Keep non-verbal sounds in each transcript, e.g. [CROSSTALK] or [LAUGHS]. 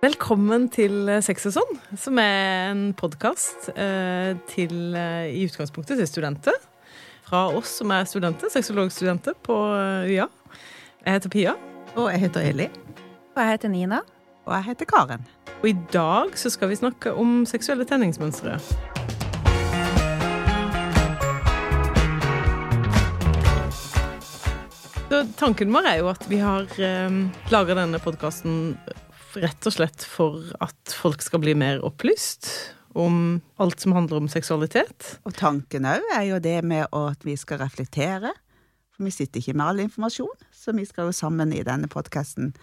Velkommen til Sex og sånn, som er en podkast eh, til eh, i utgangspunktet til studenter. Fra oss som er studenter, sexologstudenter på eh, UiA. Jeg heter Pia. Og jeg heter Eli. Og jeg heter Nina. Og jeg heter Karen. Og i dag så skal vi snakke om seksuelle tenningsmønstre. Så tanken vår er jo at vi har eh, laga denne podkasten rett og slett for at folk skal bli mer opplyst om alt som handler om seksualitet. Og tanken òg er jo det med at vi skal reflektere. For vi sitter ikke med all informasjon, så vi skal jo sammen i denne podkasten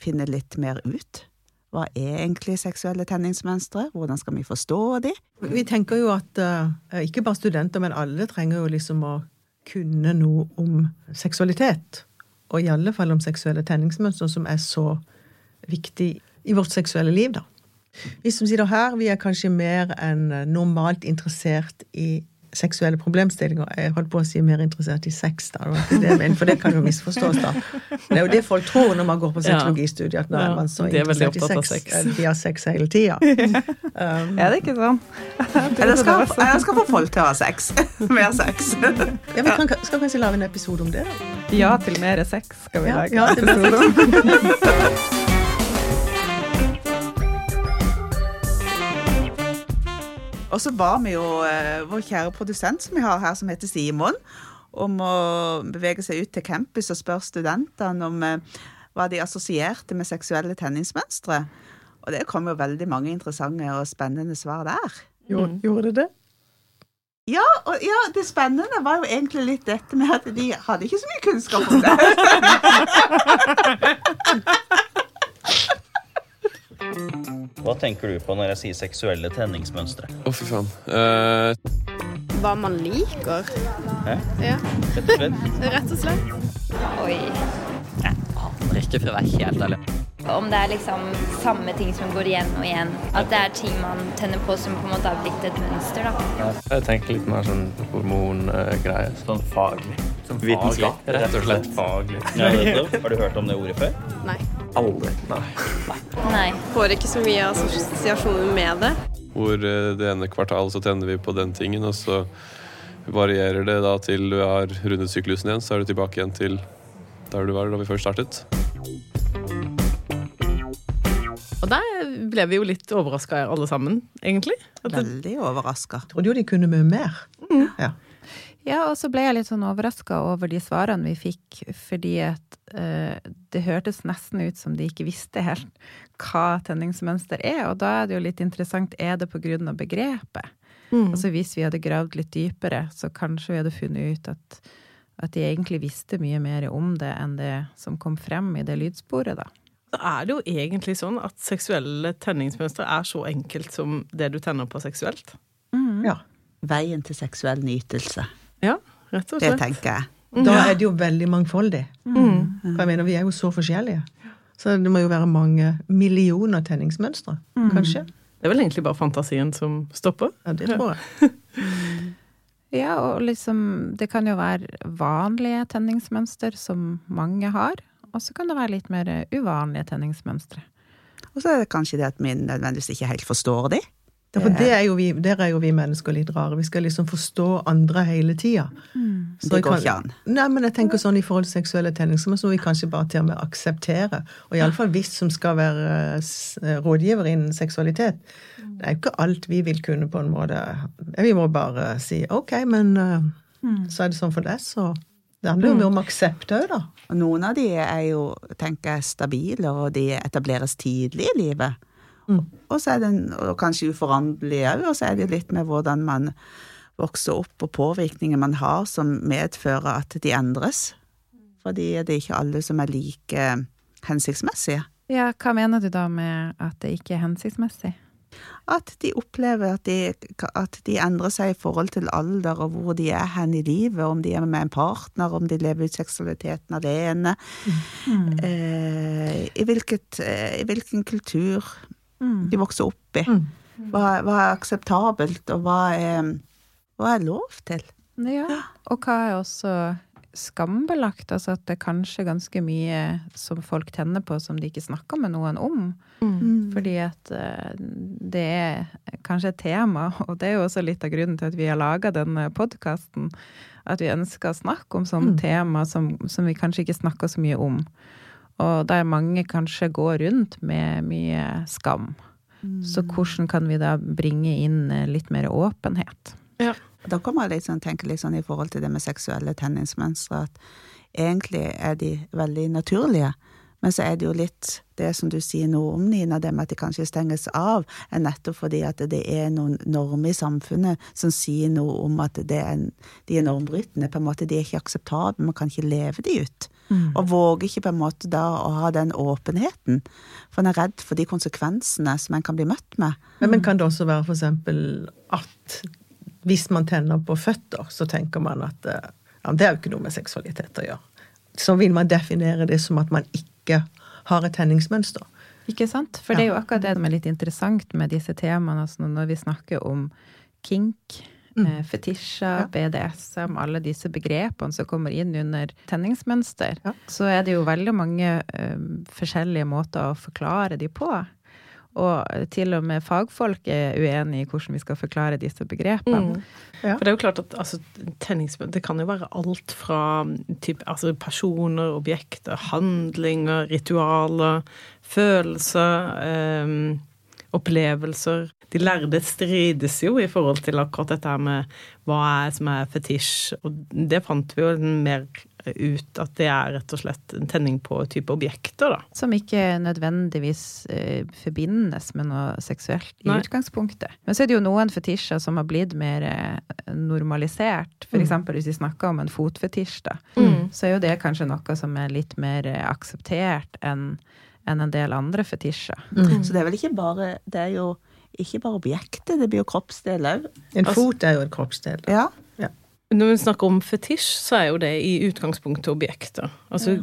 finne litt mer ut. Hva er egentlig seksuelle tenningsmønstre? Hvordan skal vi forstå de? Vi tenker jo at uh, ikke bare studenter, men alle trenger jo liksom å kunne noe om seksualitet. Og i alle fall om seksuelle tenningsmønstre, som er så viktig i vårt seksuelle liv, da. Vi som sitter her, vi er kanskje mer enn normalt interessert i seksuelle problemstillinger. Jeg holdt på å si mer interessert i sex, da. Det det for det kan jo misforstås, da. Det er jo det folk tror når man går på sexologistudiet, at nå er man så interessert i sex. sex. De har sex hele tida. [LAUGHS] Um, er det ikke sånn? Jeg skal, jeg skal få folk til å ha sex. [LAUGHS] Mer sex. Ja, vi kan, skal kanskje lage en episode om det, da? Ja til mer sex skal vi lage. Ja, til [LAUGHS] Og så ba vi jo eh, vår kjære produsent som vi har her, som heter Simon, om å bevege seg ut til campus og spørre studentene om eh, hva de assosierte med seksuelle tenningsmønstre. Og det kom jo veldig mange interessante og spennende svar der. Gjorde, mm. gjorde det det? Ja, og ja, det spennende var jo egentlig litt dette med at de hadde ikke så mye kunnskap om det. [LAUGHS] Hva tenker du på når jeg sier seksuelle tenningsmønstre? Å, oh, fy faen. Uh... Hva man liker. Hæ? Ja. Rett og slett? Rett og slett. Oi. Aner ikke, for å være helt ærlig. Om det er liksom samme ting som går igjen og igjen. At det er ting man tenner på som på en måte har blitt et mønster. da. Jeg tenker litt mer sånn hormongreier. Sånn faglig. Sånn Vitenskap, rett og slett. Faglig. Ja, [LAUGHS] har du hørt om det ordet før? Nei. Aldri. Nei. Nei. Får ikke så mye assosiasjoner med det. Hvor eh, det ene kvartalet så tenner vi på den tingen, og så varierer det da til du har rundet syklusen igjen, så er du tilbake igjen til der du var da vi først startet. Og der ble vi jo litt overraska alle sammen, egentlig. Veldig overraska. Trodde jo de kunne mye mer. Mm. Ja. ja, og så ble jeg litt sånn overraska over de svarene vi fikk, fordi at uh, det hørtes nesten ut som de ikke visste helt hva tenningsmønster er, og da er det jo litt interessant, er det på grunn av begrepet? Mm. Altså hvis vi hadde gravd litt dypere, så kanskje vi hadde funnet ut at, at de egentlig visste mye mer om det enn det som kom frem i det lydsporet, da Da er det jo egentlig sånn at seksuelle tenningsmønstre er så enkelt som det du tenner på seksuelt. Mm. Ja. Veien til seksuell nytelse. Ja, rett og slett. Det tenker jeg. Da er det jo veldig mangfoldig. Mm. For jeg mener, vi er jo så forskjellige. Så det må jo være mange millioner tenningsmønstre, mm. kanskje. Det er vel egentlig bare fantasien som stopper? Ja, det tror jeg. [LAUGHS] ja, og liksom Det kan jo være vanlige tenningsmønster som mange har. Og så kan det være litt mer uvanlige tenningsmønstre. Og så er det kanskje det at vi nødvendigvis ikke helt forstår de. Ja, for er vi, der er jo vi mennesker litt rare. Vi skal liksom forstå andre hele tida. Mm. Det går ikke an. Nei, men jeg tenker sånn i forhold til seksuelle tenninger, så må vi kanskje bare til og med akseptere. Og iallfall hvis som skal være eh, rådgiver innen seksualitet. Det er jo ikke alt vi vil kunne, på en måte. Vi må bare si ok, men mm. så er det sånn for deg, så det handler jo mye om aksept òg, da. Og noen av de er jo, tenker jeg, stabile, og de etableres tidlig i livet. Mm. Og så er det og kanskje uforanderlig òg, og så er det litt med hvordan man vokser opp, og påvirkninger man har som medfører at de endres. Fordi det er ikke alle som er like hensiktsmessige. Ja, hva mener du da med at det ikke er hensiktsmessig? At de opplever at de, at de, endrer seg i forhold til alder og hvor de er hen i livet, om de er med en partner, om de lever ut seksualiteten alene. Mm. Eh, i, hvilket, eh, i, hvilken kultur. De vokser opp i. Mm. Hva, hva, er akseptabelt, og hva er, hva er lov til? Ja, og hva er også skambelagt. Altså at det er kanskje ganske mye som folk tenner på som de ikke snakker med noen om. Mm. Fordi at eh, det er kanskje et tema, [LAUGHS] og det er jo også litt av grunnen til at vi har laga denne podkasten. At vi ønsker å snakke om sånne tema som, som vi kanskje ikke snakker så mye om. Og der mange kanskje går rundt med mye skam. Så hvordan kan vi da bringe inn eh, litt mer åpenhet? Da kommer jeg liksom tenker litt sånn i forhold til det med seksuelle tenningsmønstre, at egentlig er de veldig naturlige. Men så er det jo litt det som du sier noe om, Nina, det med at de kanskje stenges av, er nettopp fordi at det er noen normer i samfunnet som sier noe om at det er, de er normbrytende. På en måte, de er ikke akseptable, man kan ikke leve de ut. Og våger ikke på en måte da å ha den åpenheten. For en er redd for de konsekvensene som en kan bli møtt med. Men, men kan det også være for eksempel at hvis man tenner på føtter, så tenker man at eh, ja, det er jo ikke noe med seksualitet å gjøre. Så vil man definere det som at man ikke har et tenningsmønster. Ikke sant? For det er jo akkurat det som er litt interessant med disse temaene. Altså når vi snakker om kink, mm. fetisjer, BDSM, alle disse begrepene som kommer inn under tenningsmønster, Ja. så er det jo veldig mange eh, forskjellige måter å forklare de på. Og til og med fagfolk er uenige i hvordan vi skal forklare disse begrepene. Mm. Ja. For det er jo klart at altså, Det kan jo være alt fra typ, altså, personer, objekter, handlinger, ritualer, følelser, eh, opplevelser. De lærde strides jo i forhold til akkurat dette med hva er som er fetisj. Og det fant vi jo mer ut at det er rett og slett en tenning på type objekter, da. Som ikke nødvendigvis eh, forbindes med noe seksuelt i Nei. utgangspunktet. Men så er det jo noen fetisjer som har blitt mer eh, normalisert. For eksempel hvis vi snakker om en fotfetisj, da, Mm. så er jo det kanskje noe som er litt mer eh, akseptert enn enn en del andre fetisjer. Så det er vel ikke bare Det er jo ikke bare objektet, det blir jo kroppsdel òg. En fot er jo en kroppsdel. Ja. Når vi snakker om fetisj, så er jo det i utgangspunktet objekter. Altså,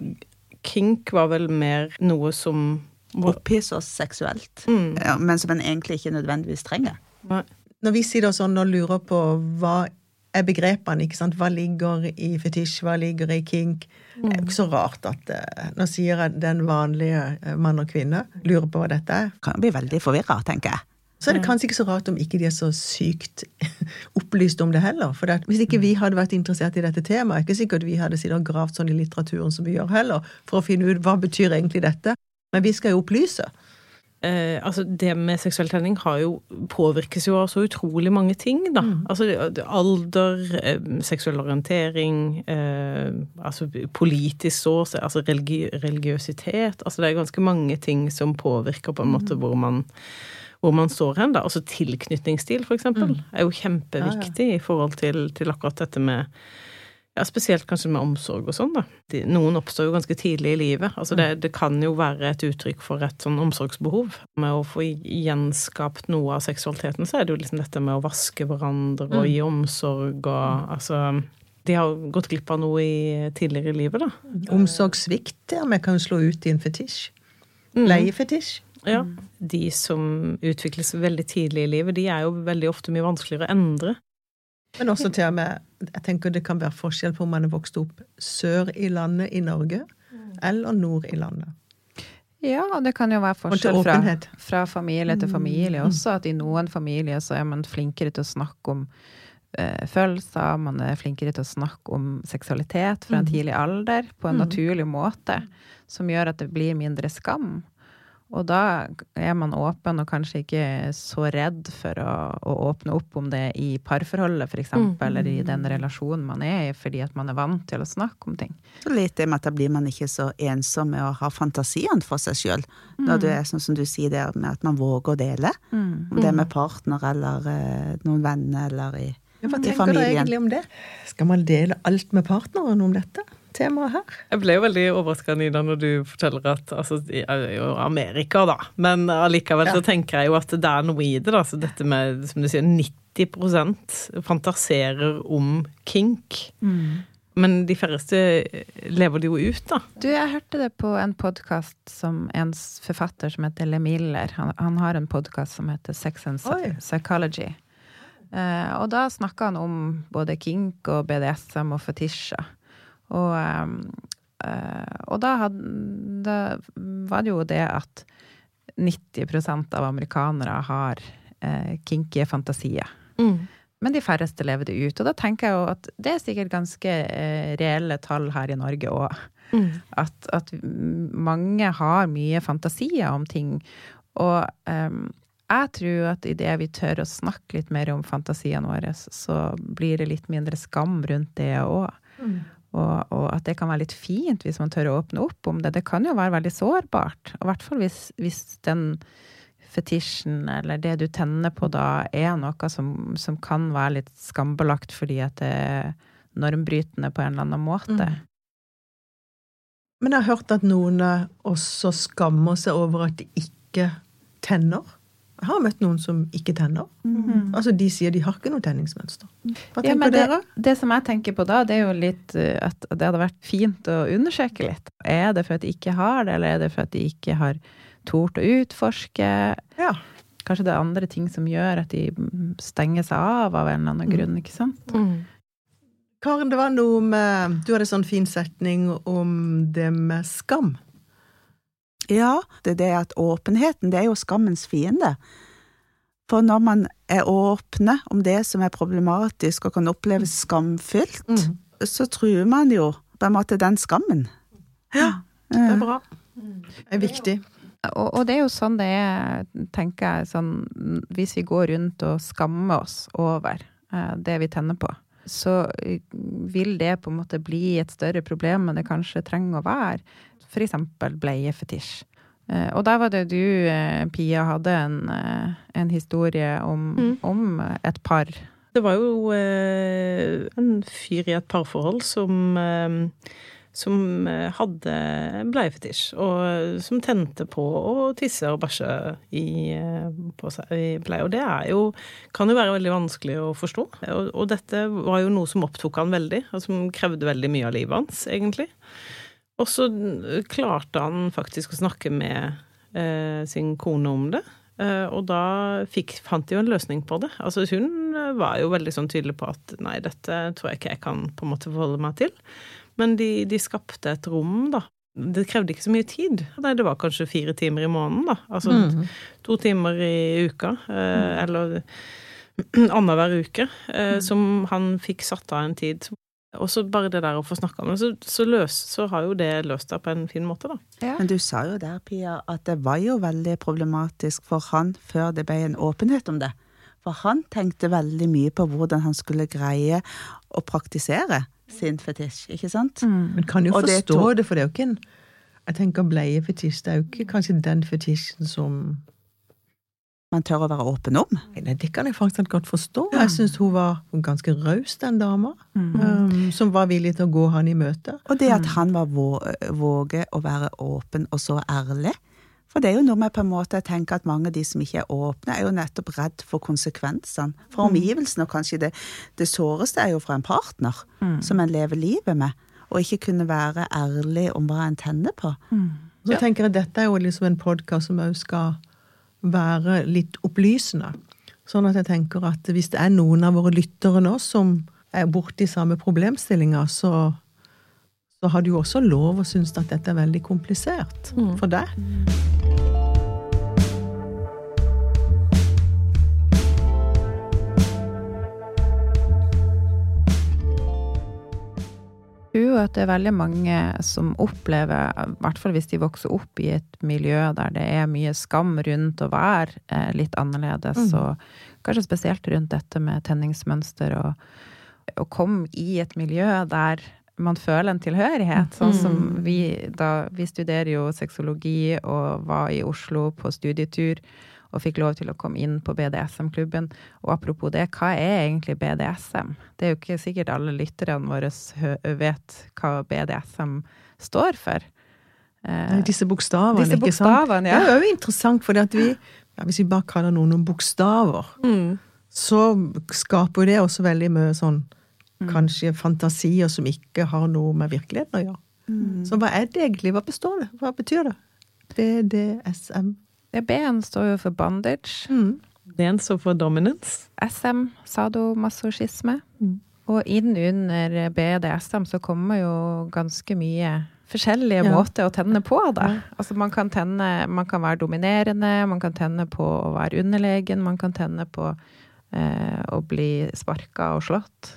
kink var vel mer noe som Opphisse oss seksuelt. Mm. Ja, men som en egentlig ikke nødvendigvis trenger. Når vi sitter sånn og lurer på hva er begrepene, ikke sant? Hva ligger i fetisj, hva ligger i kink? Det er jo ikke så rart at eh, Nå sier jeg den vanlige eh, mann og kvinne lurer på hva dette er. Kan bli veldig forvirra, tenker jeg. Så er det kanskje ikke så rart om ikke de er så sykt [LAUGHS] opplyst om det heller. For det, hvis ikke vi hadde vært interessert i dette temaet, er ikke sikkert vi hadde sittet og gravd sånn i litteraturen som vi gjør heller, for å finne ut hva betyr egentlig dette. Men vi skal jo opplyse. Eh, altså det med seksuell tenning har jo, påvirkes jo av så utrolig mange ting, da. Altså det- det- alder, eh, seksuell orientering, eh, altså politisk ståsted, altså religi religiøsitet. Altså det er ganske mange ting som påvirker på en måte hvor man hvor man står hen, da. Altså tilknytningsstil, for eksempel, er jo kjempeviktig i forhold til, til akkurat dette med ja, Spesielt kanskje med omsorg og sånn, da. De, noen oppstår jo ganske tidlig i livet. Altså det, det kan jo være et uttrykk for et sånn omsorgsbehov. Med å få gjenskapt noe av seksualiteten, så er det jo liksom dette med å vaske hverandre og gi omsorg og altså De har gått glipp av noe i, tidligere i livet, da. Omsorgssvikt vi kan slå ut i en fetisj. Leiefetisj. Ja. De som utvikles veldig tidlig i livet, de er jo veldig ofte mye vanskeligere å endre. Men også til og med Jeg tenker det kan være forskjell på om man er vokst opp sør i landet i Norge, eller nord i landet. Ja, og det kan jo være forskjell fra, fra familie til familie også. At i noen familier så er man flinkere til å snakke om eh, følelser, man er flinkere til å snakke om seksualitet fra en tidlig alder på en naturlig måte, som gjør at det blir mindre skam. Og da er man åpen og kanskje ikke så redd for å, å åpne opp om det i parforholdet, for eksempel, eller i den relasjonen man er i, fordi at man er vant til å snakke om ting. Så litt det med at da blir man ikke så ensom med å ha fantasien for seg sjøl. Når du er sånn som du sier det med at man våger å dele. Om det er med partner eller eh, noen venner eller i, Ja, hva i tenker du egentlig om det? Skal man dele alt med partneren om dette temaet her? Jeg ble jo veldig overraska, Nina, når du forteller at altså, det er jo Amerika, da. Men allikevel så tenker jeg jo at det er noe i det, da. Så dette med, som du sier, 90% fantaserer om kink. Men de færreste lever det jo ut, da. Du, jeg hørte det på en podkast som en forfatter som heter Le Miller. Han, han har en podkast som heter Sex and Oi. Psychology. Uh, og da snakka han om både kink og BDSM og fetisjer. Og, eh, og da, had, da var det jo det at 90% av amerikanere har eh, kinky fantasier. Mm. Men de færreste lever det ut. Og da tenker jeg jo at det er sikkert ganske eh, reelle tall her i Norge òg. Mm. At, at mange har mye fantasier om ting. Og eh, jeg tror at idet vi tør å snakke litt mer om fantasiene våre, så blir det litt mindre skam rundt det òg. Og, og at det kan være litt fint hvis man tør å åpne opp om det. Det kan jo være veldig sårbart. Og i hvert fall hvis, hvis den fetisjen eller det du tenner på da, er noe som, som kan være litt skambelagt fordi at det er normbrytende på en eller annen måte. Mm. Men jeg har hørt at noen også skammer seg over at de ikke tenner. Jeg har møtt noen som ikke tenner. Altså De sier de har ikke noe tenningsmønster. Hva Ja, tenker men det, dere? det som jeg tenker på da, det er jo litt eh, at det hadde vært fint å undersøke litt. Er det for at de ikke har det, eller er det for at de ikke har tort å utforske? Ja. Kanskje det er andre ting som gjør at de mm, stenger seg av av en eller annen grunn, ikke sant? Mm. Karen, det var noe med Du hadde en sånn fin setning om det med skam. Ja, det er det at åpenheten, det er jo skammens fiende. For når man er åpne om det som er problematisk og kan oppleves skamfylt, Mm. så truer man jo på en måte den skammen. Ja, det er bra. Det er viktig. Og, og det er jo sånn det er, tenker jeg, sånn hvis vi går rundt og skammer oss over eh, det vi tenner på, så vil det på en måte bli et større problem enn det kanskje trenger å være. Eksempel bleiefetisj. Eh, og der var det du, eh, Pia, hadde en, eh, en historie om, Mm. om et par. Det var jo eh, en fyr i et parforhold som, eh, som hadde bleiefetisj, og som tente på å tisse og bæsje i, på seg i bleie. Og det er jo, kan jo være veldig vanskelig å forstå. Og, og dette var jo noe som opptok han veldig, og som krevde veldig mye av livet hans, egentlig. Og så klarte han faktisk å snakke med eh, sin kone om det. Eh, og da fikk, fant de jo en løsning på det. Altså hun eh, var jo veldig sånn tydelig på at nei, dette tror jeg ikke jeg kan på en måte forholde meg til. Men de, de skapte et rom, da. Det krevde ikke så mye tid. Nei, det var kanskje fire timer i måneden, da. Altså Mm. to timer i uka. Eh, eller [CLEARS THROAT] annenhver uke. Eh, som han fikk satt av en tid. Og så bare det der å få snakka om det, så, så, løs, så har jo det løst seg på en fin måte, da. Men du sa jo der, Pia, at det var jo veldig problematisk for han før det ble en åpenhet om det. For han tenkte veldig mye på hvordan han skulle greie å praktisere sin fetisj, ikke sant? Men kan jo Og det forstå tok- det, for det er jo ikke en Jeg tenker bleiefetisj, det er jo ikke kanskje den fetisjen som Man tør å være åpen om. Nei, det kan jeg faktisk godt forstå. Jeg syns hun var ganske raus, den dama. Um, som var villig til å gå han i møte. Og det at han var vå våge å være åpen og så ærlig. For det er jo noe med på en måte jeg tenker at mange av de som ikke er åpne, er jo nettopp redd for konsekvensene. Fra omgivelsene, og kanskje det, det såreste er jo fra en partner som en lever livet med. Og ikke kunne være ærlig om hva en tenner på. Så tenker jeg dette er jo liksom en podkast som òg skal være litt opplysende. Sånn at jeg tenker at hvis det er noen av våre lyttere nå som er borti samme problemstillinger, så, så har du jo også lov å synes at dette er veldig komplisert for deg. Jo at det er veldig mange som opplever, i hvert fall hvis de vokser opp i et miljø der det er mye skam rundt å være eh, litt annerledes, og kanskje spesielt rundt dette med tenningsmønster, og å komme i et miljø der man føler en tilhørighet. Sånn som vi da Vi studerer jo sexologi og var i Oslo på studietur og fikk lov til å komme inn på BDSM-klubben. Og apropos det, hva er egentlig BDSM? Det er jo ikke sikkert alle lytterne våre vet hva BDSM står for. Eh, Disse bokstavene, Disse bokstavene, ja. Det er jo interessant, for vi, ja, hvis vi bare kaller noen noen bokstaver, så skaper det også veldig mye sånn kanskje fantasier som ikke har noe med virkeligheten å gjøre. Så hva er det egentlig? Hva består det? Hva betyr det? BDSM. Det B-en står jo for bondage. Mm. D-en står for dominance. SM, sadomasochisme. Og inn under BDSM så kommer jo ganske mye forskjellige Ja. måter å tenne på, da. Altså man kan tenne Man kan være dominerende, man kan tenne på å være underlegen, man kan tenne på eh, å bli sparka og slått.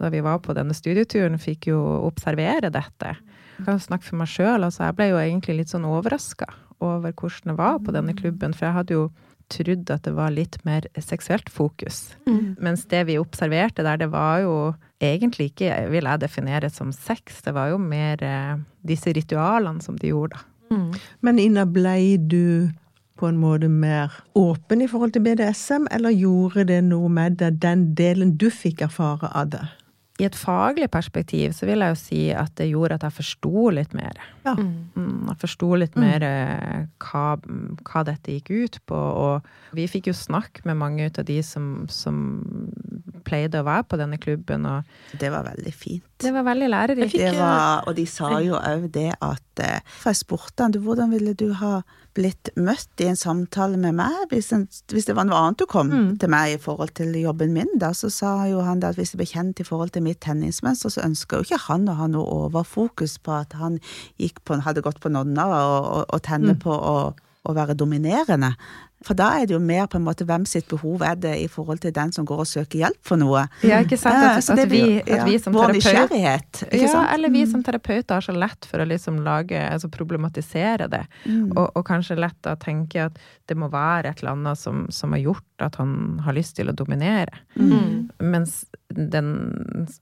Da vi var på denne studieturen, fikk jo observere dette. Jeg kan snakke for meg sjøl. Altså, jeg ble jo egentlig litt sånn overraska over hvordan det var på denne klubben. For jeg hadde jo trodd at det var litt mer seksuelt fokus. Mens det vi observerte der, det var jo egentlig ikke, vil jeg definere som sex. Det var jo mer eh, disse ritualene som de gjorde, da. Men Ina, blei du på en måte mer åpen i forhold til BDSM, eller gjorde det noe med deg, den delen du fikk erfare av det? I et faglig perspektiv så vil jeg jo si at det gjorde at jeg forsto litt mer. Ja. Mm, Jeg forsto litt mer eh, hva, hva dette gikk ut på, og vi fikk jo snakke med mange ut av de som, som pleide å være på denne klubben, og Det var veldig fint. det var veldig lærerikt. Det var, og de sa jo òg det at eh, For jeg spurte han du, hvordan ville du ha blitt møtt i en samtale med meg hvis, en, hvis det var noe annet du kom til meg i forhold til jobben min, da, så sa jo han det at hvis jeg ble kjent i forhold til mitt tenningsmønster, så ønska jo ikke han å ha noe overfokus på at han gikk på, hadde gått på nonna og, og, og tenne på å, å være dominerende. For da er det jo mer på en måte hvem sitt behov er det i forhold til den som går og søker hjelp for noe. Ja, ikke sant? At, At, at, vi, at vi som Vår terapeut nysgjerrighet, ikke ja, eller vi som terapeuter har så lett for å liksom lage, altså problematisere det. Mm. Og, og kanskje lett å tenke at det må være et eller annet som, som har gjort at han har lyst til å dominere. Mm. Mens den,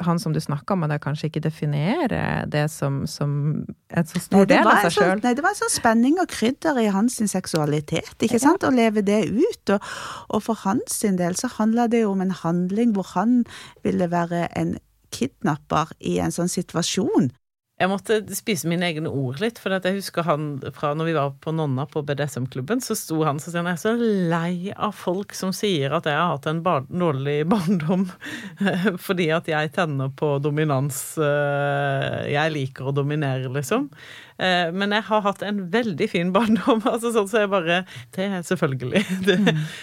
han som du snakka med, kanskje ikke definerer det som, som en så stor nei, del av seg sånn, sjøl. nei, det var en sånn spenning og krydder i hans seksualitet, ikke sant? Å leve det ut. Og, og for hans del så handla det jo om en handling hvor han ville være en kidnapper i en sånn situasjon. Jeg måtte spise mine egne ord litt, for at jeg husker han fra når vi var på Nonna på BDSM-klubben, så sto han og sa jeg er så lei av folk som sier at jeg har hatt en bar dårlig [LAUGHS] barndom fordi at jeg tenner på dominans. eh, Jeg liker å dominere, liksom. Eh, Men jeg har hatt en veldig fin barndom. [LAUGHS] altså sånn så jeg bare Det er selvfølgelig. [LAUGHS] Det,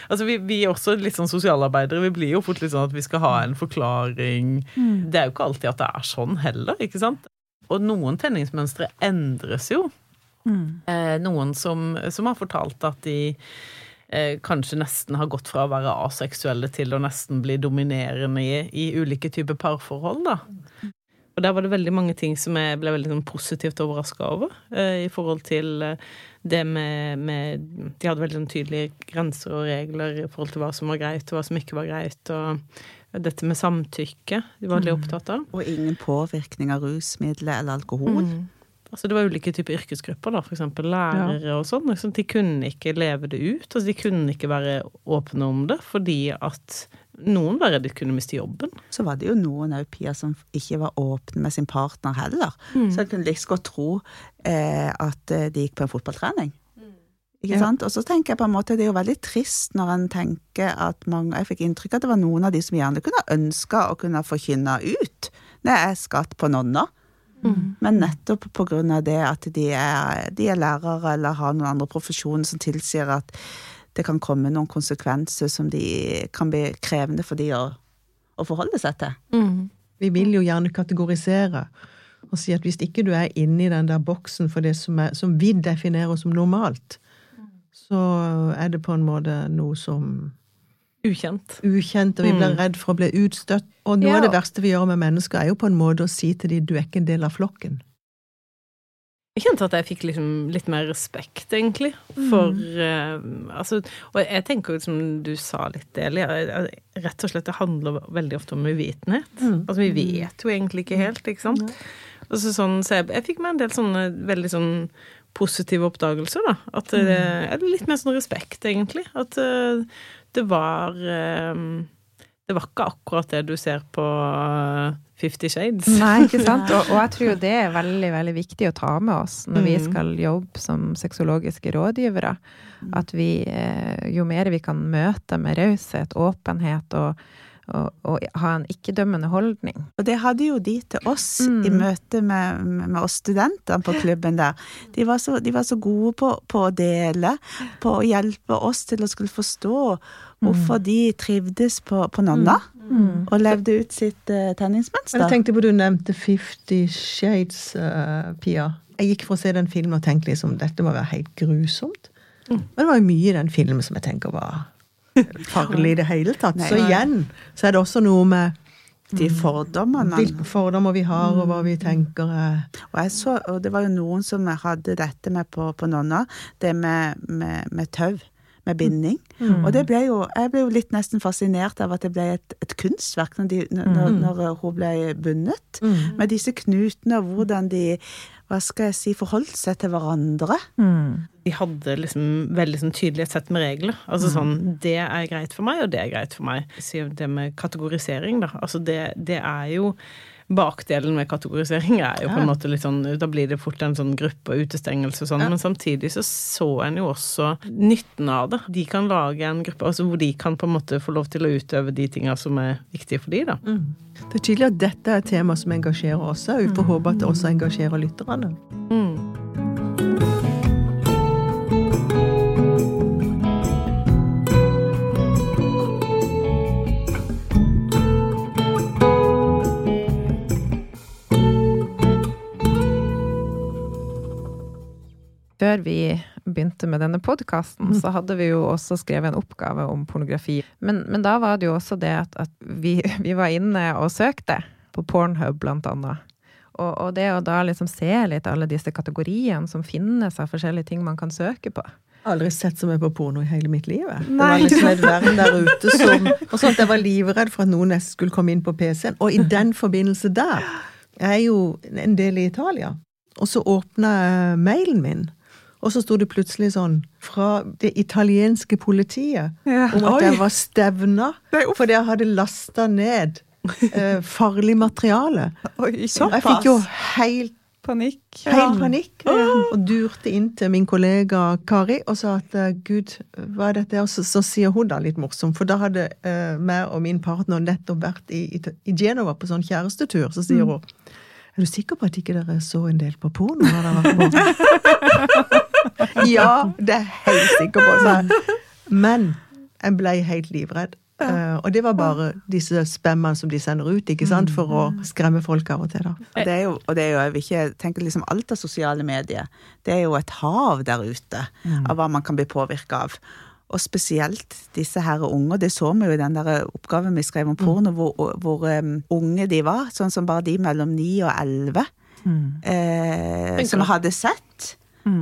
altså vi, vi er også litt sånn sosialarbeidere. Vi blir jo fort litt sånn at vi skal ha en forklaring. Det er jo ikke alltid at det er sånn heller, ikke sant? Og noen tenningsmønstre endres jo. Eh, noen som, som har fortalt at de eh, kanskje nesten har gått fra å være aseksuelle til å nesten bli dominerende i, i ulike typer parforhold, da. Og der var det veldig mange ting som jeg ble veldig sånn positivt overraska over. Eh, I forhold til eh, det med, med De hadde veldig sånn tydelige grenser og regler i forhold til hva som var greit, og hva som ikke var greit. Og dette med samtykke de var veldig opptatt av. Og ingen påvirkning av rusmidler eller alkohol. Mm. Altså det var ulike typer yrkesgrupper, da, eksempel lærere og sånn. Liksom, de kunne ikke leve det ut. Altså de kunne ikke være åpne om det, fordi at noen var redd de kunne miste jobben. Så var det jo noen òg, Pia, som ikke var åpne med sin partner heller. Mm. Så jeg kunne like så godt tro eh, at eh, de gikk på en fotballtrening. Ikke Ja. sant? Og så tenker jeg på en måte det er jo veldig trist når en tenker at mange Jeg fikk inntrykk av at det var noen av de som gjerne kunne ønska å kunne forkynne ut når jeg skatt på nonna. Men nettopp av det at de er, de er lærere eller har noen andre profesjoner som tilsier at det kan komme noen konsekvenser som de kan bli krevende for de å, å forholde seg til. Vi vil jo gjerne kategorisere og si at hvis ikke du er inni den der boksen for det som, er, som vi definerer som normalt, så er det på en måte noe som Ukjent. ukjent, og vi blir redd for å bli utstøtt. Og noe Ja. av det verste vi gjør med mennesker, er jo på en måte å si til dem du er ikke en del av flokken. Jeg kjente at jeg fikk liksom litt mer respekt, egentlig, for eh, Altså, og jeg tenker jo, som du sa litt, Eli, jeg- rett og slett det handler veldig ofte om uvitenhet. Altså, vi vet jo egentlig ikke helt, ikke sant? Og så sånn, så jeg, jeg fikk meg en del sånne veldig sånn positive oppdagelser, da. At det er litt mer sånn respekt, egentlig. At eh, det var eh, Det var ikke akkurat det du ser på eh, Fifty Shades. Nei, ikke [LAUGHS] sant? Og, og jeg tror jo det er veldig, veldig viktig å ta med oss når vi Mm. skal jobbe som sexologiske rådgivere. At vi, eh, jo mer vi kan møte med raushet, åpenhet og, og, og ha en ikke-dømmende holdning. Og det hadde jo de til oss i møte med, med oss studentene på klubben der. De var så, de var så gode på, på å dele, på å hjelpe oss til å skulle forstå hvorfor de trivdes på, på Nonna. Og levde ut sitt uh, tenningsmønster. Jeg tenkte på du nevnte Fifty Shades, uh, Pia. Jeg gikk for å se den filmen og tenkte liksom dette må være helt grusomt. Men det var jo mye i den filmen som jeg tenker var farlig i det hele tatt. Nei. Så igjen så er det også noe med De fordommene. hvilke fordommer vi har, og hva vi tenker er Og, så, og det var jo noen som hadde dette med på, på Nonna, det med, med, med tau. Med binding. Og det ble jo, jeg ble jo litt nesten fascinert av at det ble et, et kunstverk når, de, når, når hun ble bundet. Med disse knutene og hvordan de hva skal jeg si, forholdt seg til hverandre. De hadde liksom veldig sånn tydelig et sett med regler. Altså sånn Det er greit for meg, og det er greit for meg. Så det med kategorisering, da. Altså det, det er jo Bakdelen med kategorisering er jo på en måte litt sånn Da blir det fort en sånn gruppe og utestengelse og sånn, men samtidig så så en jo også nytten av det. De kan lage en gruppe altså hvor de kan på en måte få lov til å utøve de tinga som er viktige for de, da. Det er tydelig at dette er et tema som engasjerer oss òg. Vi får håpe at det også engasjerer lytterne. Før vi begynte med denne podkasten, så hadde vi jo også skrevet en oppgave om pornografi. Men, men da var det jo også det at, at vi, [LAUGHS] vi var inne og søkte på Pornhub, blant annet. Og, og det å da liksom se litt alle disse kategoriene som finnes av forskjellige ting man kan søke på. Jeg har aldri sett så mye på porno i hele mitt liv. Det var liksom et verden der [LAUGHS] ute som Og sånn at jeg var livredd for at noen nesten skulle komme inn på PC-en. Og i den forbindelse der Jeg er jo en del i Italia. Og så åpna jeg mailen min, og så sto det plutselig sånn fra det italienske politiet om at jeg var stevna fordi jeg hadde lasta ned eh, farlig materiale. Og jeg fikk jo helt Panikk. Helt panikk. Og durte inn til min kollega Kari og sa at eh, gud, hva er dette? Og så, så sier hun da litt morsomt, for da hadde eh, meg og min partner nettopp vært i, i, i Genova på sånn kjærestetur. Så sier hun er du sikker på at ikke dere så en del på porno? når dere var på? [LAUGHS] [LAUGHS] ja, det er jeg helt sikker på, sa. Men jeg ble helt livredd. Uh, og det var bare disse spammene som de sender ut, ikke sant, for å skremme folk av og til, da. Og det er jo, og det er jo jeg vil ikke tenke liksom alt av sosiale medier. Det er jo et hav der ute av hva man kan bli påvirka av. Og spesielt disse her unge. Det så vi jo i den der oppgaven vi skrev om porno, hvor, hvor um, unge de var. Sånn som bare de mellom 9 og 11. Eh, som hadde sett.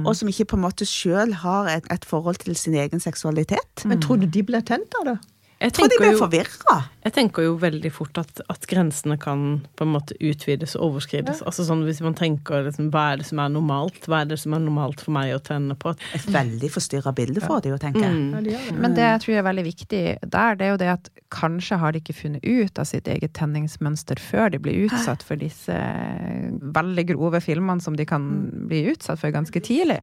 Og som ikke på en måte sjøl har et, et forhold til sin egen seksualitet. Men tror du de ble tent av det? Jeg Jeg tror de blir ble forvirra. Jeg tenker jo veldig fort at, at grensene kan på en måte utvides og overskrides. Altså sånn Hvis man tenker liksom, hva er det som er normalt, hva er det som er normalt for meg å tenne på? Et veldig forstyrra bilde får de jo, tenker jeg. Ja, de det. Men det jeg tror er veldig viktig der, det er jo det at kanskje har de ikke funnet ut av sitt eget tenningsmønster før de blir utsatt for disse veldig grove filmene som de kan bli utsatt for ganske tidlig.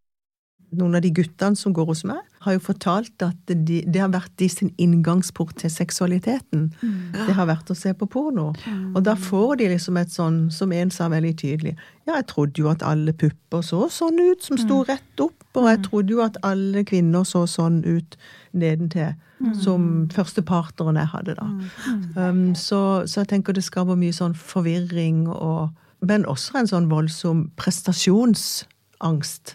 Noen av de guttene som går hos meg, har jo fortalt at de, det har vært de sin inngangsport til seksualiteten. Det har vært å se på porno. Og da får de liksom et sånn, som en sa veldig tydelig Ja, jeg trodde jo at alle pupper så sånn ut, som sto rett opp, og jeg trodde jo at alle kvinner så sånn ut nedentil, som førstepartneren jeg hadde, da. Um, så, så jeg tenker det skaper mye sånn forvirring og Men også en sånn voldsom prestasjonsangst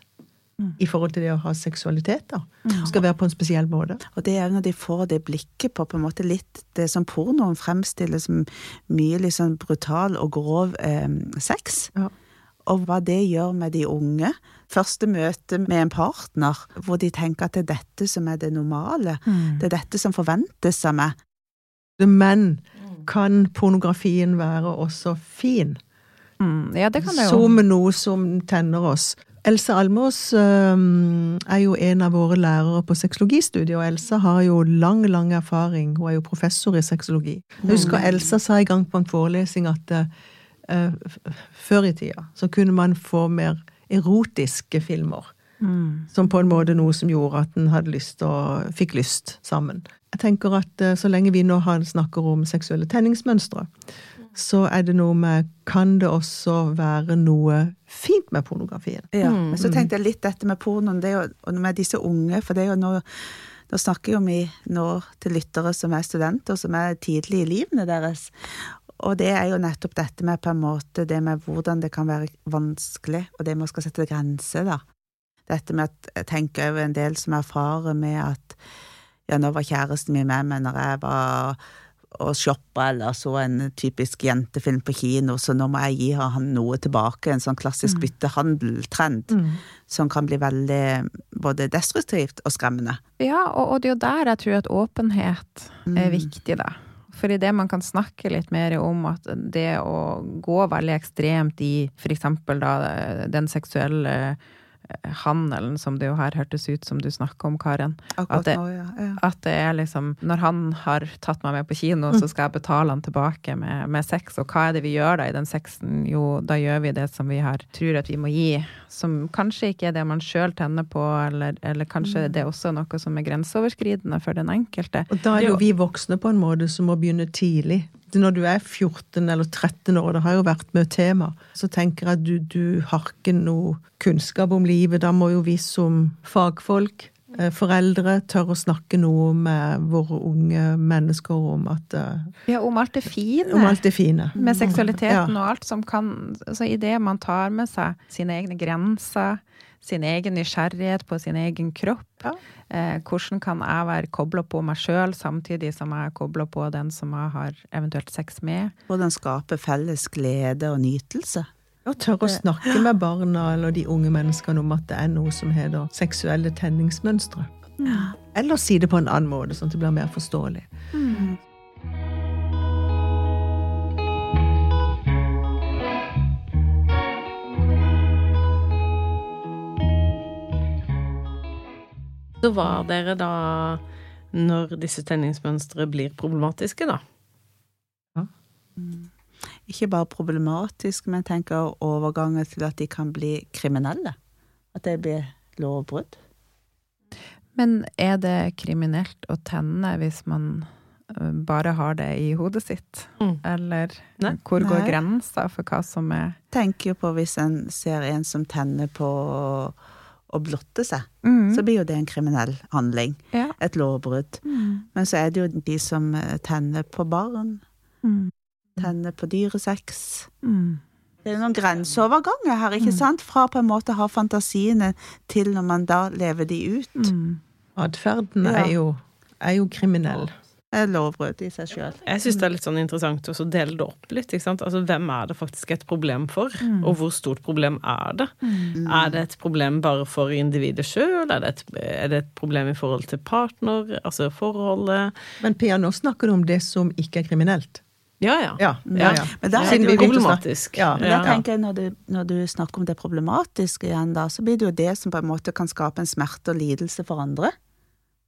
i forhold til det å ha seksualitet, da. Skal være på en spesiell måte. Og det er jo når de får det blikket på på en måte litt det som pornoen fremstiller som mye sånn brutal og grov eh, sex. Ja. Og hva det gjør med de unge. Første møte med en partner hvor de tenker at det er dette som er det normale. Det er dette som forventes av meg. Men kan pornografien være også fin? Mm, ja, det kan det jo. Som noe som tenner oss. Else Almås øhm, er jo en av våre lærere på sexologistudiet, og Elsa har jo lang, lang erfaring. Hun er jo professor i sexologi. Jeg husker Elsa sa i gang på en forelesning at øh, før i tida så kunne man få mer erotiske filmer. Mm. Som på en måte noe som gjorde at en hadde lyst og fikk lyst sammen. Jeg tenker at eh, så lenge vi nå har, snakker om seksuelle tenningsmønstre, så er det noe med Kan det også være noe fint med pornografien? Ja, Mm. men så tenkte jeg litt dette med pornoen, det er jo, og med disse unge, for det er jo nå da snakker jo vi nå til lyttere som er studenter, som er tidlig i livene deres. Og det er jo nettopp dette med på en måte det med hvordan det kan være vanskelig, og det med å skal sette grenser, da. Dette med at jeg tenker jo en del som erfarer med at ja, nå var kjæresten min med meg når jeg var og shoppa eller så en typisk jentefilm på kino, så nå må jeg gi han noe tilbake, en sånn klassisk byttehandeltrend som kan bli veldig både destruktivt og skremmende. Ja, og, og det er jo der jeg tror at åpenhet er Mm. viktig, da. For idet man kan snakke litt mer om at det å gå veldig ekstremt i eksempel den seksuelle handelen, som det jo her hørtes ut som du snakker om, Karen. Akkurat At det- nå, ja. ja. At det er liksom Når han har tatt meg med på kino, så skal jeg betale han tilbake med, med sex. Og hva er det vi gjør da i den sexen? Jo, da gjør vi det som vi har tror at vi må gi. Som kanskje ikke er det man sjøl tenner på, eller, eller kanskje det er også noe som er grenseoverskridende for den enkelte. Og da er jo vi voksne på en måte som må begynne tidlig. Når du er 14 eller 13 år, det har jo vært med tema, så tenker jeg at du, du har ikke noe kunnskap om livet. Da må jo vi som fagfolk, eh, foreldre, tørre å snakke noe med våre unge mennesker om at eh, Ja, om alt det fine. Om alt det fine. med seksualiteten Ja. og alt som kan Så i det man tar med seg sine egne grenser, sin egen nysgjerrighet på sin egen kropp, eh, hvordan kan jeg være kobla på meg sjøl samtidig som jeg er kobla på den som jeg har eventuelt sex med? Hvordan skape felles glede og nytelse. Og tørre å snakke med barna eller de unge menneskene om at det er noe som heter seksuelle tenningsmønstre. Eller si det på en annen måte, sånn at det blir mer forståelig. Så var dere da når disse tenningsmønstre blir problematiske, da? Ikke bare problematisk, men tenker overgangen til at de kan bli kriminelle. At det blir lovbrudd. Men er det kriminelt å tenne hvis man eh, bare har det i hodet sitt? Mm. Eller Nei. hvor går grensa for hva som er Tenker jo på hvis en ser en som tenner på å blotte seg, Mm. så blir jo det en kriminell handling. Ja. Et lovbrudd. Mm. Men så er det jo de som eh, tenner på barn, Mm. tenner på dyresex. Mm. Det er noen grenseoverganger her, ikke sant? Fra på en måte å ha fantasiene til når man da lever de ut. Mm. Atferden Ja. er, jo, er jo kriminell. Er lovbrudd i seg sjøl. Jeg syns det er litt sånn interessant å dele det opp litt. ikke sant? Altså, Hvem er det faktisk et problem for, og hvor stort problem er det? Er det et problem bare for individet sjøl? Er, er det et problem i forhold til partner, altså forholdet? Men Pia, nå snakker du om det som ikke er kriminelt. Ja, ja. Ja, ja, ja. Men da er Siden vi problematisk. Ja, Men da tenker jeg når du, når du snakker om det problematiske igjen, da, så blir det jo det som på en måte kan skape en smerte og lidelse for andre.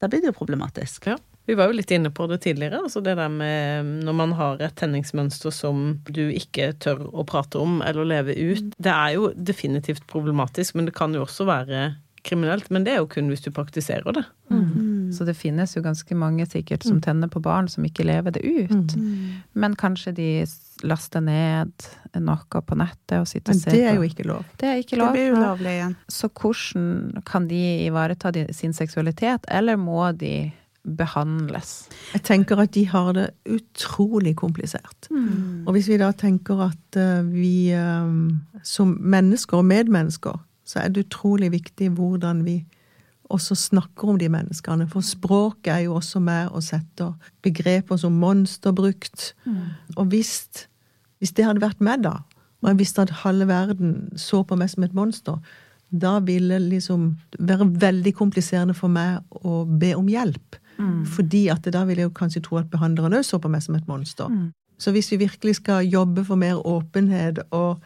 Da blir det jo problematisk. Ja. Vi var jo litt inne på det tidligere. altså Det der med når man har et tenningsmønster som du ikke tør å prate om eller leve ut. Det er jo definitivt problematisk, men det kan jo også være kriminelt. Men det er jo kun hvis du praktiserer det. Så det finnes jo ganske mange sikkert som tenner på barn som ikke lever det ut. Men kanskje de laster ned noe på nettet og sitter og ser på. Men det er jo ikke lov. Det er ikke Det blir jo lovlig igjen. Så hvordan kan de ivareta sin seksualitet, eller må de behandles? Jeg tenker at de har det utrolig komplisert. Og hvis vi da tenker at eh, vi eh, som mennesker og medmennesker, så er det utrolig viktig hvordan vi også snakker om de menneskene. For språket er jo også med og setter begreper som monster brukt. Og hvis, hvis det hadde vært meg, da, og jeg visste at halve verden så på meg som et monster, da ville det liksom være veldig kompliserende for meg å be om hjelp. Fordi at da vil jeg jo kanskje tro at behandleren òg så på meg som et monster. Så hvis vi virkelig skal jobbe for mer åpenhet og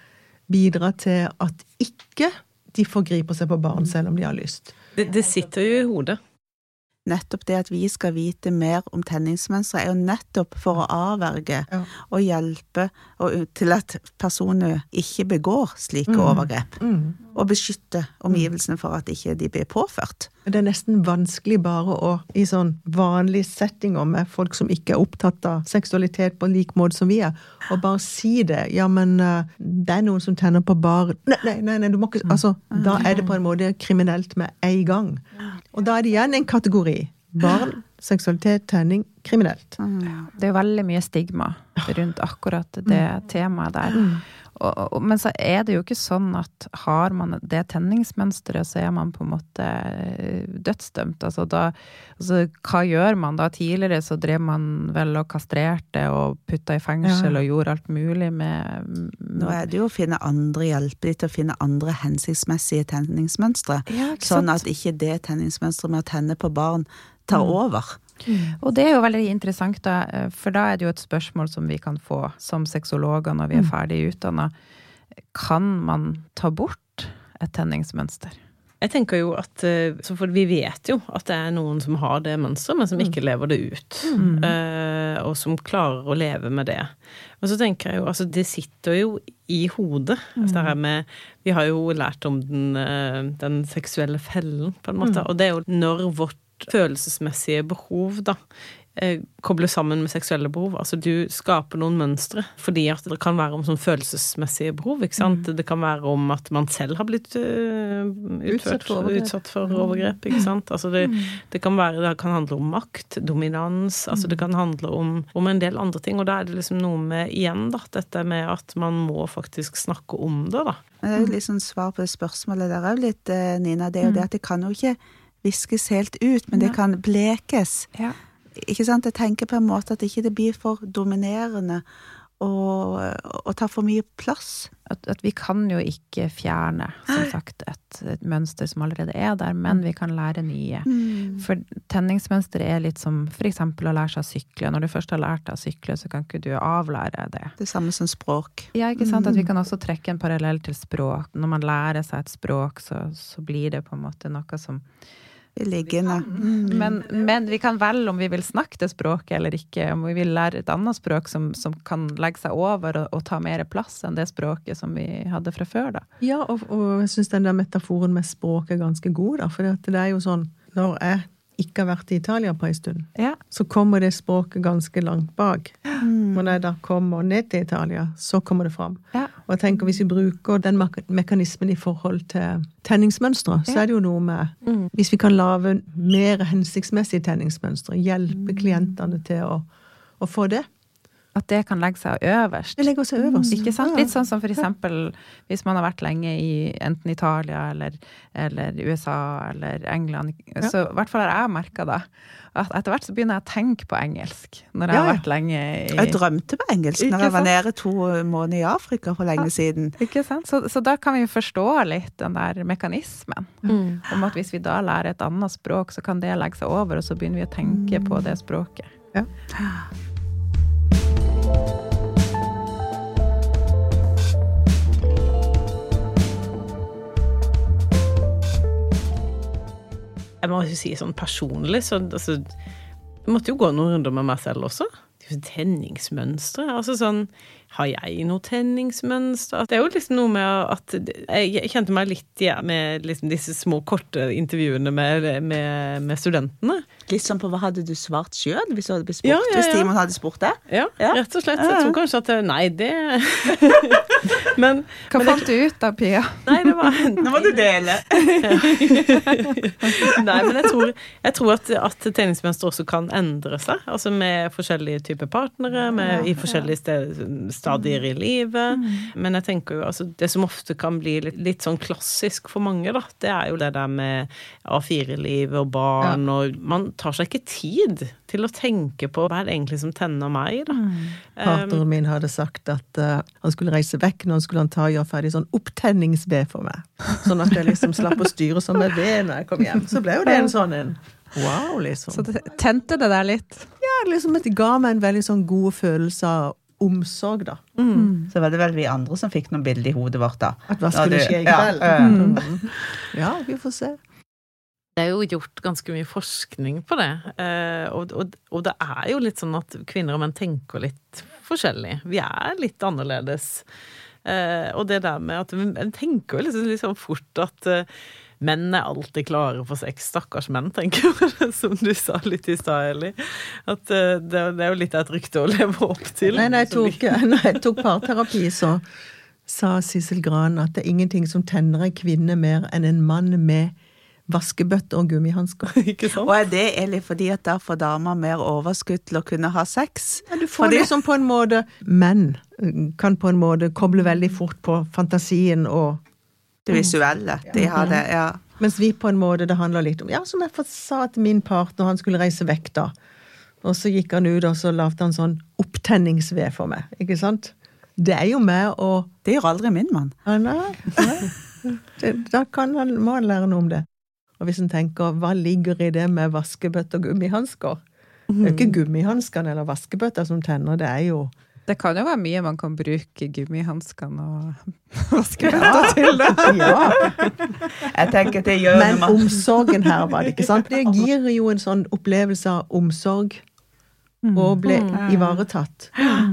bidra til at ikke de forgriper seg på barn selv om de har lyst Det, det sitter jo i hodet. Nettopp det at vi skal vite mer om tenningsmønstre, er jo nettopp for å avverge Ja. og hjelpe og, til at personer ikke begår slike Mm. overgrep. Mm. Og beskytte omgivelsene for at ikke de blir påført. Det er nesten vanskelig bare å, i sånn vanlige settinger med folk som ikke er opptatt av seksualitet på lik måte som vi er, og bare si det. Ja, men eh, det er noen som tenner på bar Nei, nei, nei, nei du må ikke Altså, da er det på en måte kriminelt med en gang. Og da er det igjen en kategori. Barn, [LAUGHS] seksualitet, tenning, kriminelt. Det er jo veldig mye stigma rundt akkurat det temaet der. Og, og, men så er det jo ikke sånn at har man det tenningsmønsteret, så er man på en måte eh, dødsdømt. Altså da altså, Hva gjør man da? Tidligere så drev man vel og kastrerte og putta i fengsel Ja. og gjorde alt mulig med Nå er det jo å finne andre hjelpe de til å finne andre hensiktsmessige tenningsmønstre. Ja, Sånn at ikke det tenningsmønsteret med å tenne på barn tar over. Og det er jo veldig interessant, da, eh, for da er det jo et spørsmål som vi kan få som sexologer når vi er ferdig utdanna. Kan man ta bort et tenningsmønster? Jeg tenker jo at, eh, så For vi vet jo at det er noen som har det mønsteret, men som ikke lever det ut. Mm. og som klarer å leve med det. Men så tenker jeg jo, altså det sitter jo i hodet. Altså det her med, vi har jo lært om den, eh, den seksuelle fellen, på en måte. Og det er jo når vårt følelsesmessige behov, da, eh, kobles sammen med seksuelle behov. Altså du skaper noen mønstre fordi at det kan være om sånn følelsesmessige behov, ikke sant. Det kan være om at man selv har blitt uh, utført, Utsatt for overgrep. utsatt for overgrep, ikke sant. Altså det, det kan være, det kan handle om makt, dominans, altså det kan handle om, om en del andre ting. Og da er det liksom noe med, igjen da, dette med at man må faktisk snakke om det, da. Men det er litt sånn svar på det spørsmålet der òg litt, eh, Nina. Det er jo det at det kan jo ikke viskes helt ut, men det kan blekes. Ja. Ikke sant? Jeg tenker på en måte at ikke det blir for dominerende og, og tar for mye plass. At, at vi kan jo ikke fjerne, som sagt, et, et mønster som allerede er der, men vi kan lære nye. For tenningsmønster er litt som eksempel å lære seg å sykle. Når du først har lært deg å sykle, så kan ikke du avlære det. Det samme som språk. Ja, ikke sant? At vi kan også trekke en parallell til språk. Når man lærer seg et språk, så, så blir det på en måte noe som Vi liggende. men, men vi kan velge om vi vil snakke det språket eller ikke. Om vi vil lære et annet språk som, som kan legge seg over og, og ta mer plass enn det språket som vi hadde fra før, da. Ja, og, og jeg syns den der metaforen med språk er ganske god, da. For det er jo sånn Når jeg ikke har vært i Italia på en stund, Ja. så kommer det språket ganske langt bak. Og når jeg da kommer ned til Italia, så kommer det fram. Ja. Og jeg tenker hvis vi bruker den mekanismen i forhold til tenningsmønstre, så er det jo noe med Hvis vi kan lage mer hensiktsmessige tenningsmønstre, hjelpe klientene til å, å få det. At det kan legge seg øverst. Det legger seg øverst. Ikke sant? Litt sånn som for eksempel hvis man har vært lenge i enten Italia eller, eller USA eller England. Så i hvert fall har jeg merka det. At etter hvert så begynner jeg å tenke på engelsk når jeg Ja, har vært lenge i Jeg drømte på engelsk Ikke når jeg var nede to måneder i Afrika for lenge siden. Ikke sant? Så, så da kan vi jo forstå litt den der mekanismen. Om at hvis vi da lærer et annet språk, så kan det legge seg over, og så begynner vi å tenke på det språket. Ja. Jeg må si sånn personlig, så altså, jeg måtte jo gå noen runder med meg selv også. Tenningsmønstre. Altså sånn Har jeg noe tenningsmønster? Det er jo liksom noe med at Jeg kjente meg litt igjen med liksom disse små, korte intervjuene med, med, med studentene. Litt sånn på hva hadde du svart sjøl hvis du hadde blitt spurt? Ja, ja, Hvis. Timon hadde spurt det? Ja, Ja. rett og slett. Jeg tror kanskje at det, Nei, det [LAUGHS] Men Hva men det- du ut da, Pia? Nei, det var [LAUGHS] Nå må du dele! [LAUGHS] Nei, men jeg tror, jeg tror at, at tenningsmønster også kan endre seg. Altså med forskjellige typer partnere, med, i forskjellige sted, stadier i livet. Men jeg tenker jo altså det som ofte kan bli litt, litt sånn klassisk for mange, da, det er jo det der med A4-livet og barn, og man tar seg ikke tid til å tenke på hva er det egentlig som tenner meg, da. Partneren min hadde sagt at uh, han skulle reise vekk når han skulle han ta og gjøre ferdig sånn opptenningsved for meg. Sånn at jeg liksom slapp å styre som med ved når jeg kom hjem. Så ble jo det en sånn en wow, liksom. Så det, tente det der litt? Ja, liksom at det ga meg en veldig sånn god følelse av omsorg, da. Så var det vel vi andre som fikk noen bilder i hodet vårt, da. At hva skulle skje i kveld? ja. Mm. Ja, vi får se. Det er jo gjort ganske mye forskning på det, eh, og, og, og det er jo litt sånn at kvinner og menn tenker litt forskjellig. Vi er litt annerledes. Eh, og det der med at en tenker jo liksom, liksom fort at eh, menn er alltid klare for sex. Stakkars menn, tenker jeg, [LAUGHS] som du sa litt i stad, Eli. At eh, det, det er jo litt av et rykte å leve opp til. Nei, når jeg tok, [LAUGHS] når jeg tok parterapi, så sa Sissel Gran at det er ingenting som tenner en kvinne mer enn en mann med vaskebøtte og gummihansker. [LAUGHS] Ikke sant? Og er det Eli, fordi at da får damer mer overskudd til å kunne ha sex? Ja, du får Fordi- liksom på en måte Menn kan på en måte koble veldig fort på fantasien og Det visuelle. De har det, ja. Mens vi på en måte, det handler litt om Ja, som jeg sa til min partner, han skulle reise vekk da. Og så gikk han ut, og så lagde han sånn opptenningsved for meg. Ikke sant? Det er jo med å Det gjør aldri min mann. Ja, nei, nei. Det, da kan han, må han lære noe om det. Og hvis en tenker, hva ligger i det med vaskebøtte og gummihansker? Det er jo ikke gummihanskene eller vaskebøtta som tenner, det er jo Det kan jo være mye man kan bruke gummihanskene og [LAUGHS] vaskebøtta til. det. Ja. Jeg tenker det gjør Men man. omsorgen her var det, ikke sant? Det gir jo en sånn opplevelse av omsorg. Og ble ivaretatt.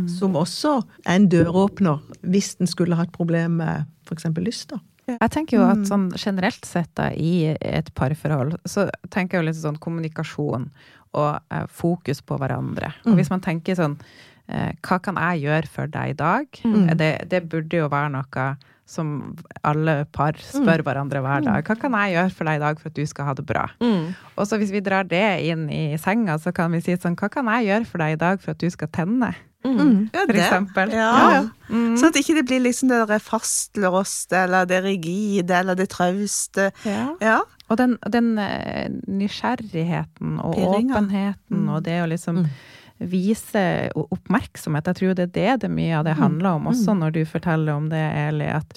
Som også er en døråpner hvis en skulle hatt problem med f.eks. lyst. da. Jeg tenker jo at sånn generelt sett da, i et parforhold, så tenker jeg jo litt sånn kommunikasjon og eh, fokus på hverandre. Og hvis man tenker sånn Hva kan jeg gjøre for deg i dag? Det, det burde jo være noe som alle par spør hverandre hver dag. Hva kan jeg gjøre for deg i dag for at du skal ha det bra? Mm. Og så hvis vi drar det inn i senga, så kan vi si sånn Hva kan jeg gjøre for deg i dag for at du skal tenne? Ja, For eksempel. Ja. Sånn at ikke det blir liksom det der fastlåste, eller det rigide, eller det trauste. Ja. Ja. Og den, den eh, nysgjerrigheten og Pirringa. åpenheten og det å liksom vise oppmerksomhet. Jeg tror det er det det mye av det handler om, også når du forteller om det, Eli, at.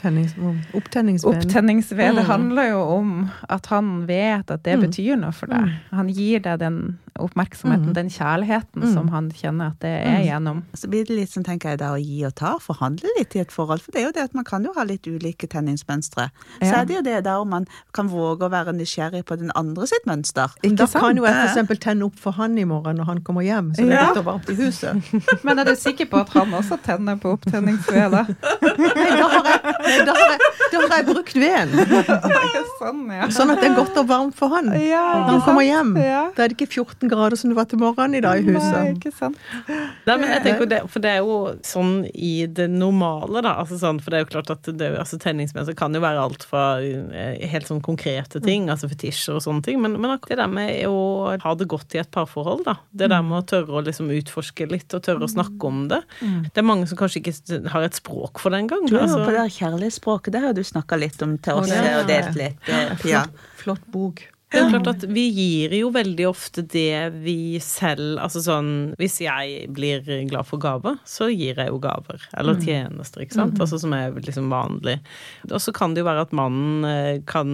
Opptenningsved, det handler jo om at han vet at det betyr noe for deg. Han gir deg den oppmerksomheten, den kjærligheten som han kjenner at det er gjennom. Så blir det litt sånn, tenker jeg, det å gi og ta, forhandle litt i et forhold. For det er jo det at man kan jo ha litt ulike tenningsmønstre. Så er det jo det der om man kan våge å være nysgjerrig på den andre sitt mønster. Da sant? kan jo jeg for eksempel tenne opp for han i morgen når han kommer hjem, så det er Ja. godt og varmt i huset. [LAUGHS] Men er du sikker på at han også tenner på opptenningsved. [LAUGHS] Nei, da har jeg, nei, da har jeg, da har jeg brukt veden, [LAUGHS] sånn, ja. sånn at det er godt og varmt for han. Ja, Når han kommer hjem. Ja. Da er det ikke 14 grader som det var til morgenen i dag i huset. Nei, ikke sant. Nei, men jeg tenker det, For det er jo sånn i det normale, da. Altså sånn, for det er jo klart at det, altså, tenningsmønster kan jo være alt fra eh, helt sånn konkrete ting, altså fetisjer og sånne ting, men, men det der med å ha det godt i et parforhold, da. Det der med å tørre å liksom utforske litt, og tørre å snakke om det. Det er mange som kanskje ikke har et språk for det engang. Du jo Altså, på det kjærlighetsspråket, det har du snakka litt om til oss og delt litt, Ja. Flott, flott bok. Det er klart at vi gir jo veldig ofte det vi selv Altså sånn Hvis jeg blir glad for gaver, så gir jeg jo gaver. Eller tjenester, ikke sant. Altså som er liksom vanlig. Og så kan det jo være at mannen eh, kan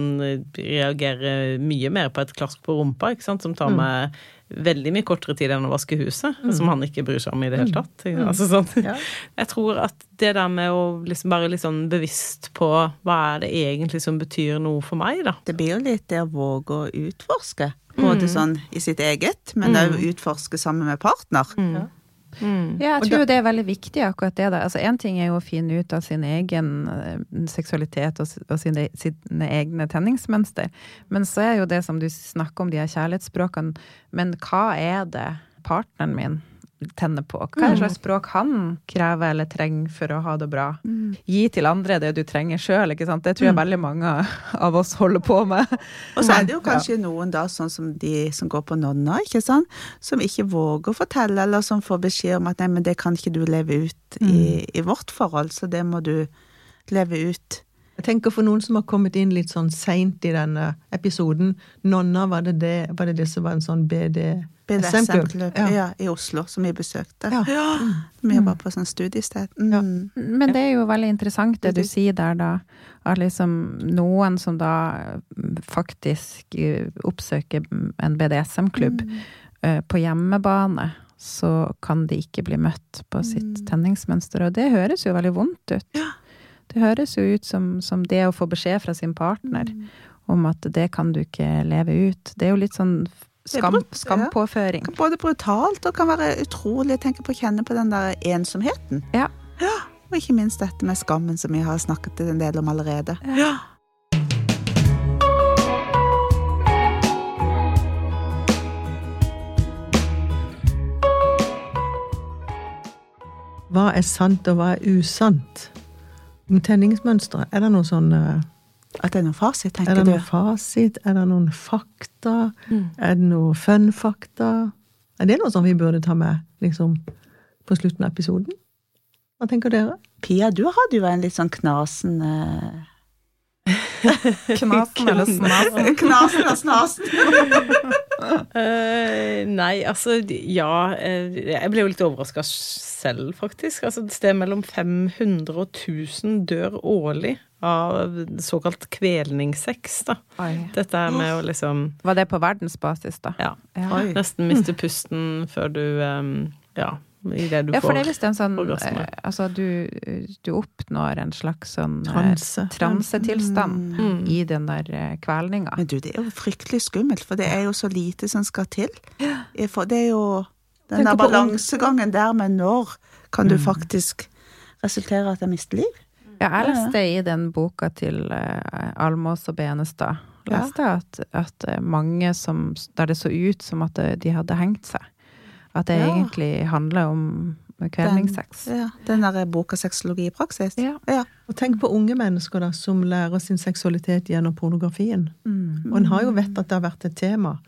reagere mye mer på et klask på rumpa, ikke sant. Som tar meg veldig mye kortere tid enn å vaske huset. Som han ikke bryr seg om i det hele tatt. Altså sånn. Ja. Jeg tror at det der med å liksom være litt sånn bevisst på hva er det egentlig som betyr noe for meg, da. Det blir jo litt det å våge å utforske. Både sånn i sitt eget, men òg utforske sammen med partner. Ja, jeg tror da, det er veldig viktig, akkurat det der. Altså, Én ting er jo å finne ut av sin egen eh, seksualitet og, og sine, sine egne tenningsmønster, men så er jo det som du snakker om, de her kjærlighetsspråkene, men hva er det partneren min tenner på? Hva er slags språk han krever eller trenger for å ha det bra? Gi til andre det du trenger sjøl, ikke sant. Det tror jeg veldig mange av oss holder på med. Og så er det jo kanskje noen da, sånn som de som går på nonna, ikke sant, som ikke våger å fortelle, eller som får beskjed om at nei, men det kan ikke du leve ut i, i vårt forhold, så det må du leve ut. Jeg tenker for noen som har kommet inn litt sånn seint i denne episoden. Nonna, var det det, var det, det som var en sånn BD? BDSM-klubb Ja. ja, i Oslo, som vi besøkte. Ja. Vi var på sånn studiested. Mm. Men det er jo veldig interessant det du sier der, da. At liksom noen som da faktisk eh, oppsøker en BDSM-klubb mm. på hjemmebane, så kan de ikke bli møtt på sitt tenningsmønster. Og det høres jo veldig vondt ut. Det høres jo ut som, som det å få beskjed fra sin partner om at det kan du ikke leve ut. Det er jo litt sånn skam, skampåføring. ja. Både brutalt og kan være utrolig Jeg tenker på å kjenne på den der ensomheten. Ja. Og ikke minst dette med skammen som vi har snakket en del om allerede. Ja. Hva er sant, og hva er usant? Tenningsmønstre, er det noe sånn eh, At det er noen fasit, tenker du? Er det noen fasit? Er det noen fakta? Er det noe fun fakta? Er det noe som vi burde ta med liksom, på slutten av episoden? Hva tenker dere? Pia, du hadde jo en litt sånn knasen eh, [LAUGHS] Knasen eller snasen. Knasen og snasen. uh, nei, altså ja eh, Jeg ble jo litt overraska selv, faktisk. Altså Et sted mellom 500 og 1000 dør årlig av såkalt kvelningssex, da. Oi. Dette her med å liksom Var det på verdensbasis, da? Ja. Ja. Nesten miste pusten før du um, Ja, idet du Ja, for det er visst en sånn orgasme. eh, Altså, du, du oppnår en slags sånn eh, Transe. transetilstand Mm. i den der eh, kvelninga. Men du, det er jo fryktelig skummelt, for det er jo så lite som skal til. For det er jo den der balansegangen der med når kan du faktisk resultere i at jeg mister liv. Ja, jeg leste i den boka til Almås og Benestad leste jeg at, at mange som Der det så ut som at de hadde hengt seg. At det Ja. egentlig handler om kvelningssex. Ja, den boka 'Sexologi i praksis'. Ja. Ja. Og tenk på unge mennesker da, som lærer sin seksualitet gjennom pornografien. Mm. Og en har jo vett at det har vært et tema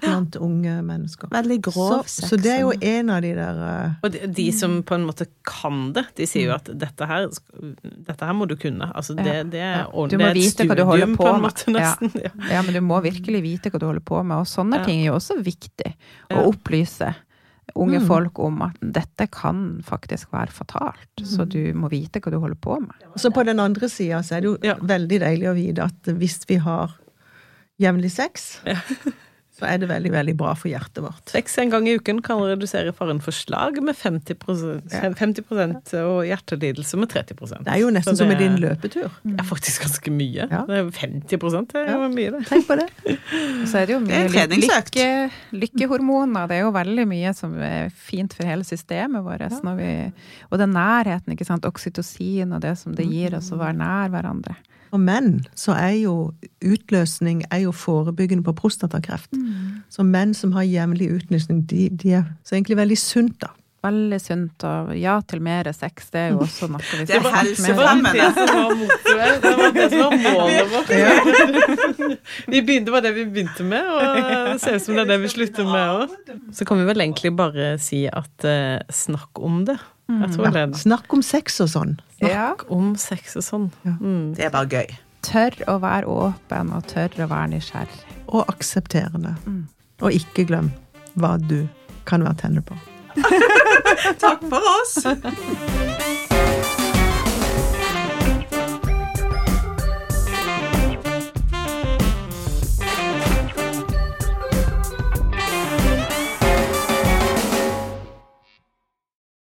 blant unge mennesker. Veldig grov så, sex. så det er jo en av de der uh... Og de, de som på en måte kan det, de sier jo at dette her, dette her må du kunne. Altså det, Ja. det er Du må Det er et vite hva du holder studium, på på en med. måte, nesten. Ja. Ja, men du må virkelig vite hva du holder på med, og sånne Ja. ting er jo også viktig å opplyse unge Mm. folk om at dette kan faktisk være fatalt, så du må vite hva du holder på med. Så på den andre sida så er det jo Ja. veldig deilig å vite at hvis vi har jevnlig sex, Ja. Så er det veldig, veldig bra for hjertet vårt. Sex en gang i uken kan redusere faren for slag med 50% 50 og hjertelidelse med 30% Det er jo nesten det, som med din løpetur. Det er faktisk ganske mye. Ja. Det er 50 det er ja. mye, det. Tenk på det. Og så er det jo mye lykke, lykkehormoner. Det er jo veldig mye som er fint for hele systemet vårt. Når vi, og den nærheten, ikke sant. Oksytocin og det som det gir oss å være nær hverandre. For menn så er jo utløsning er jo forebyggende på prostatakreft. Så menn som har jevnlig utløsning, de, de er så egentlig veldig sunt, da. Veldig sunt. Og ja til mer sex, det er jo også noe vi [LAUGHS] Det skal snakke Det mer om. det var. Det som var målet vårt. [LAUGHS] Vi begynte, med det vi begynte med, og det ser ut som det er det vi slutter med òg. Så kan vi vel egentlig bare si at uh, snakk om det. Jeg tror det. Snakk om sex og sånn. Ja. Snakk om sex og sånn. Mm. Det er bare gøy. Tør å være åpen, og tør å være nysgjerrig. Og aksepterende. Og ikke glem hva du kan være tenner på. [LAUGHS] Takk for oss! [LAUGHS]